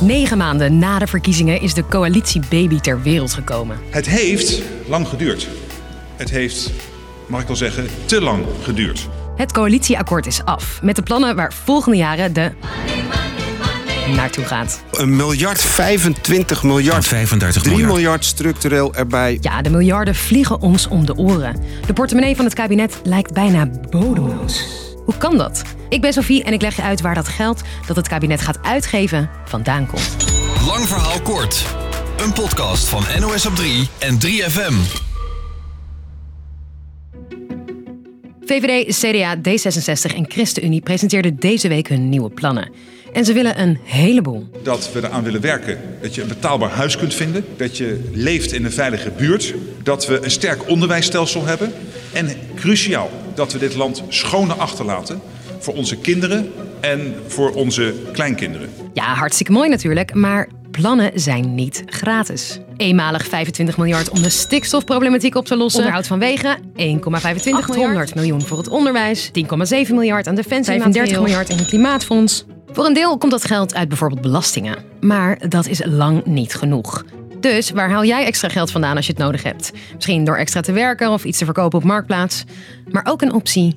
Negen maanden na de verkiezingen is de coalitiebaby ter wereld gekomen. Het heeft lang geduurd. Het heeft, mag ik wel zeggen, te lang geduurd. Het coalitieakkoord is af, met de plannen waar volgende jaren de naartoe gaat. Een miljard, 25 miljard, 35 3 miljard. miljard structureel erbij. Ja, de miljarden vliegen ons om de oren. De portemonnee van het kabinet lijkt bijna bodemloos. Hoe kan dat? Ik ben Sophie en ik leg je uit waar dat geld dat het kabinet gaat uitgeven vandaan komt. Lang verhaal kort. Een podcast van NOS op 3 en 3FM. VVD, CDA, D66 en ChristenUnie presenteerden deze week hun nieuwe plannen. En ze willen een heleboel. Dat we eraan willen werken dat je een betaalbaar huis kunt vinden. Dat je leeft in een veilige buurt. Dat we een sterk onderwijsstelsel hebben. En cruciaal, dat we dit land schoner achterlaten voor onze kinderen en voor onze kleinkinderen. Ja, hartstikke mooi natuurlijk, maar plannen zijn niet gratis. Eenmalig 25 miljard om de stikstofproblematiek op te lossen. Onderhoud van wegen, 1,25 miljard. 800 miljoen voor het onderwijs, 10,7 miljard aan defensie, 35 miljard in het klimaatfonds. Voor een deel komt dat geld uit bijvoorbeeld belastingen. Maar dat is lang niet genoeg. Dus waar haal jij extra geld vandaan als je het nodig hebt? Misschien door extra te werken of iets te verkopen op Marktplaats. Maar ook een optie,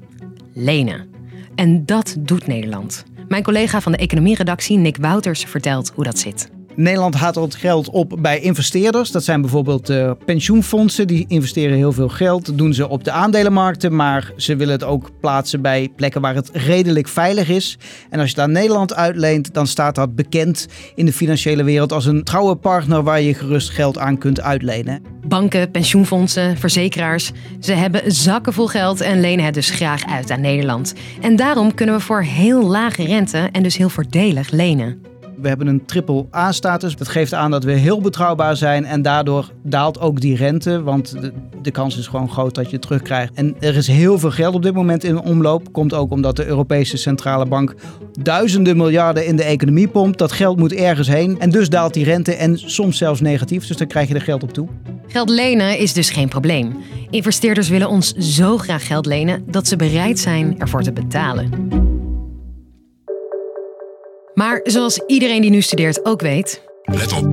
lenen. En dat doet Nederland. Mijn collega van de economieredactie, Nick Wouters, vertelt hoe dat zit. Nederland haalt al geld op bij investeerders. Dat zijn bijvoorbeeld uh, pensioenfondsen. Die investeren heel veel geld. Dat doen ze op de aandelenmarkten. Maar ze willen het ook plaatsen bij plekken waar het redelijk veilig is. En als je aan Nederland uitleent, dan staat dat bekend in de financiële wereld als een trouwe partner waar je gerust geld aan kunt uitlenen. Banken, pensioenfondsen, verzekeraars. Ze hebben zakken vol geld en lenen het dus graag uit aan Nederland. En daarom kunnen we voor heel lage rente en dus heel voordelig lenen. We hebben een triple A-status. Dat geeft aan dat we heel betrouwbaar zijn en daardoor daalt ook die rente, want de, de, kans is gewoon groot dat je het terugkrijgt. En er is heel veel geld op dit moment in omloop. Komt ook omdat de Europese Centrale Bank duizenden miljarden in de economie pompt. Dat geld moet ergens heen en dus daalt die rente en soms zelfs negatief, dus dan krijg je er geld op toe. Geld lenen is dus geen probleem. Investeerders willen ons zo graag geld lenen dat ze bereid zijn ervoor te betalen. Maar zoals iedereen die nu studeert ook weet. Let op.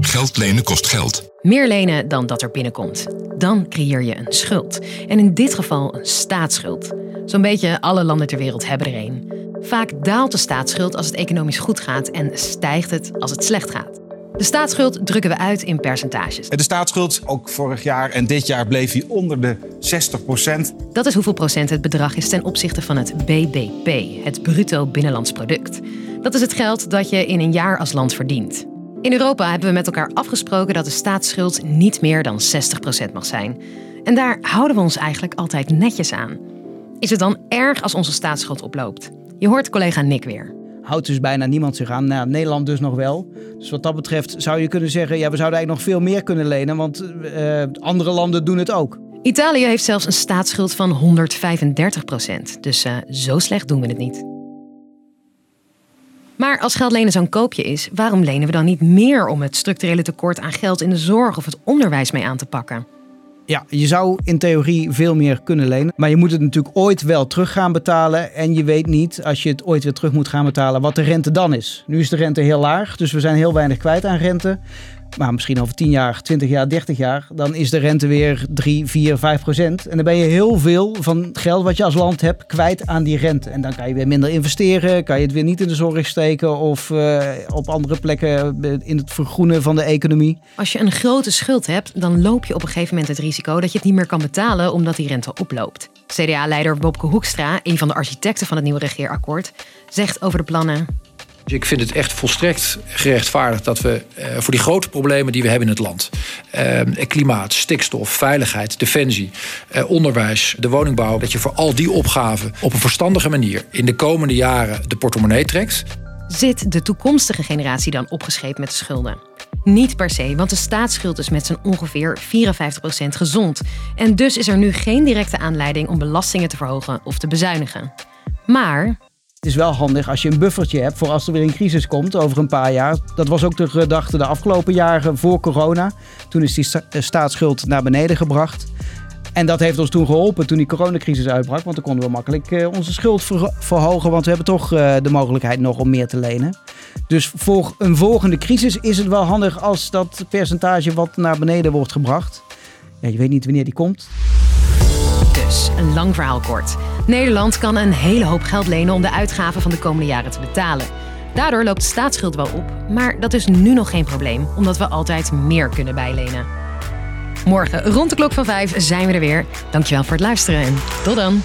Geld lenen kost geld. Meer lenen dan dat er binnenkomt. Dan creëer je een schuld. En in dit geval een staatsschuld. Zo'n beetje alle landen ter wereld hebben er een. Vaak daalt de staatsschuld als het economisch goed gaat en stijgt het als het slecht gaat. De staatsschuld drukken we uit in percentages. De staatsschuld, ook vorig jaar en dit jaar, bleef hij onder de 60 procent. Dat is hoeveel procent het bedrag is ten opzichte van het BBP, het bruto binnenlands product. Dat is het geld dat je in een jaar als land verdient. In Europa hebben we met elkaar afgesproken dat de staatsschuld niet meer dan 60% mag zijn. En daar houden we ons eigenlijk altijd netjes aan. Is het dan erg als onze staatsschuld oploopt? Je hoort collega Nick weer. Houdt dus bijna niemand zich aan. Nou, Nederland dus nog wel. Dus wat dat betreft zou je kunnen zeggen... ja, we zouden eigenlijk nog veel meer kunnen lenen... want uh, andere landen doen het ook. Italië heeft zelfs een staatsschuld van 135% Dus uh, zo slecht doen we het niet. Maar als geld lenen zo'n koopje is, waarom lenen we dan niet meer om het structurele tekort aan geld in de zorg of het onderwijs mee aan te pakken? Ja, je zou in theorie veel meer kunnen lenen. Maar je moet het natuurlijk ooit wel terug gaan betalen. En je weet niet, als je het ooit weer terug moet gaan betalen, wat de rente dan is. Nu is de rente heel laag, dus we zijn heel weinig kwijt aan rente. Maar misschien over 10 jaar, 20 jaar, 30 jaar, dan is de rente weer 3, 4, 5 procent. En dan ben je heel veel van het geld wat je als land hebt kwijt aan die rente. En dan kan je weer minder investeren, kan je het weer niet in de zorg steken of uh, op andere plekken in het vergroenen van de economie. Als je een grote schuld hebt, dan loop je op een gegeven moment het risico dat je het niet meer kan betalen omdat die rente oploopt. CDA-leider Bobke Hoekstra, een van de architecten van het nieuwe regeerakkoord, zegt over de plannen. Dus ik vind het echt volstrekt gerechtvaardigd dat we uh, voor die grote problemen die we hebben in het land, uh, klimaat, stikstof, veiligheid, defensie, uh, onderwijs, de woningbouw, dat je voor al die opgaven op een verstandige manier in de komende jaren de portemonnee trekt. Zit de toekomstige generatie dan opgescheept met de schulden? Niet per se, want de staatsschuld is met zijn ongeveer 54% gezond. En dus is er nu geen directe aanleiding om belastingen te verhogen of te bezuinigen. Maar het is wel handig als je een buffertje hebt voor als er weer een crisis komt over een paar jaar. Dat was ook de gedachte de afgelopen jaren voor corona. Toen is die staatsschuld naar beneden gebracht. En dat heeft ons toen geholpen toen die coronacrisis uitbrak. Want dan konden we makkelijk onze schuld verhogen. Want we hebben toch de mogelijkheid nog om meer te lenen. Dus voor een volgende crisis is het wel handig als dat percentage wat naar beneden wordt gebracht. Je weet niet wanneer die komt. Een lang verhaal kort. Nederland kan een hele hoop geld lenen om de uitgaven van de komende jaren te betalen. Daardoor loopt de staatsschuld wel op, maar dat is nu nog geen probleem, omdat we altijd meer kunnen bijlenen. Morgen rond de klok van 5 zijn we er weer. Dankjewel voor het luisteren en tot dan.